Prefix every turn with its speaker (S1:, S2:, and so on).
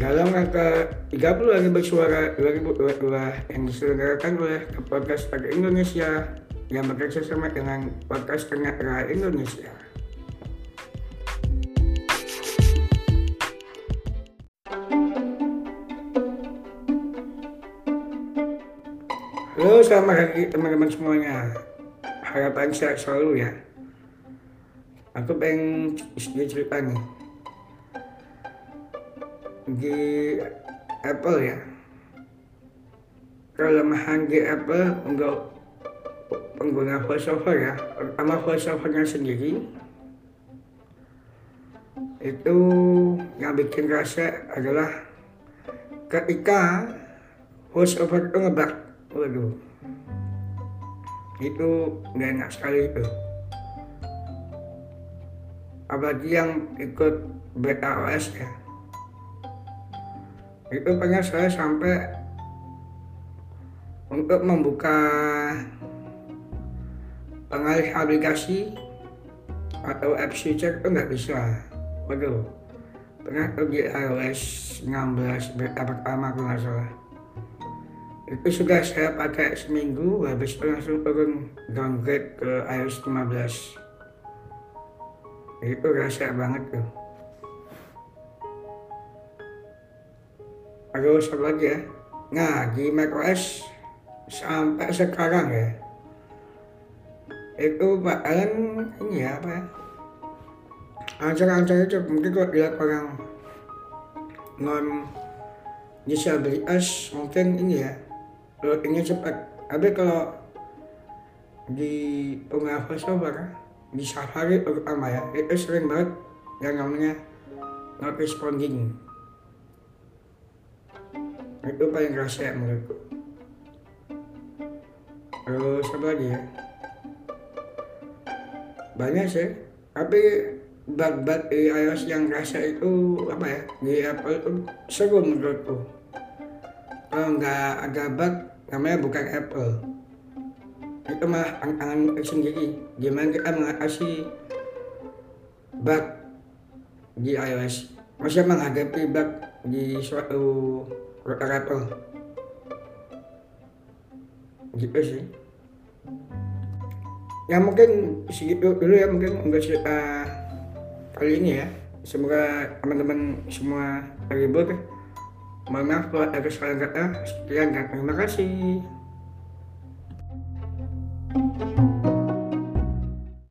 S1: dalam rangka 30 hari bersuara 2022 yang diselenggarakan oleh Rakyat Indonesia yang bekerja sama dengan Podcast Tengah Indonesia. Halo, selamat pagi teman-teman semuanya. Harapan sehat selalu ya. Aku pengen cerita nih. Di Apple ya. Kelemahan di Apple untuk pengguna voiceover ya. Pertama voiceovernya sendiri. Itu yang bikin rasa adalah ketika voiceover itu ngebak. Waduh. Itu nggak enak sekali itu. Apalagi yang ikut beta OS ya itu pernah saya sampai untuk membuka pengalih aplikasi atau app switcher itu nggak bisa. Waduh. Pernah tuh iOS 16 beta pertama kalau nggak salah. Itu sudah saya pakai seminggu habis itu langsung turun downgrade ke iOS 15 itu rasa banget tuh terus apa lagi ya. Nah di macOS sampai sekarang ya itu Pak Alan ini ya apa ya ancang-ancang itu mungkin kalau dilihat orang non disabilitas mungkin ini ya loadingnya cepat. Tapi kalau di pengguna voiceover di Safari terutama ya itu sering banget yang namanya not responding itu paling kerasa ya menurutku terus apa lagi ya banyak sih. Tapi bug-bug di iOS yang rasa itu apa ya di Apple itu seru menurutku kalau nggak ada bug namanya bukan Apple. Itu malah tantangan sendiri. Gimana kita mengatasi bug di iOS? Masih menghadapi bug di suatu rapper gitu sih. Ya mungkin segitu dulu ya mungkin untuk cerita kali ini ya. Semoga teman-teman semua terhibur. Mohon maaf kalau ada kesalahan kata. Sekian dan terima kasih. thank you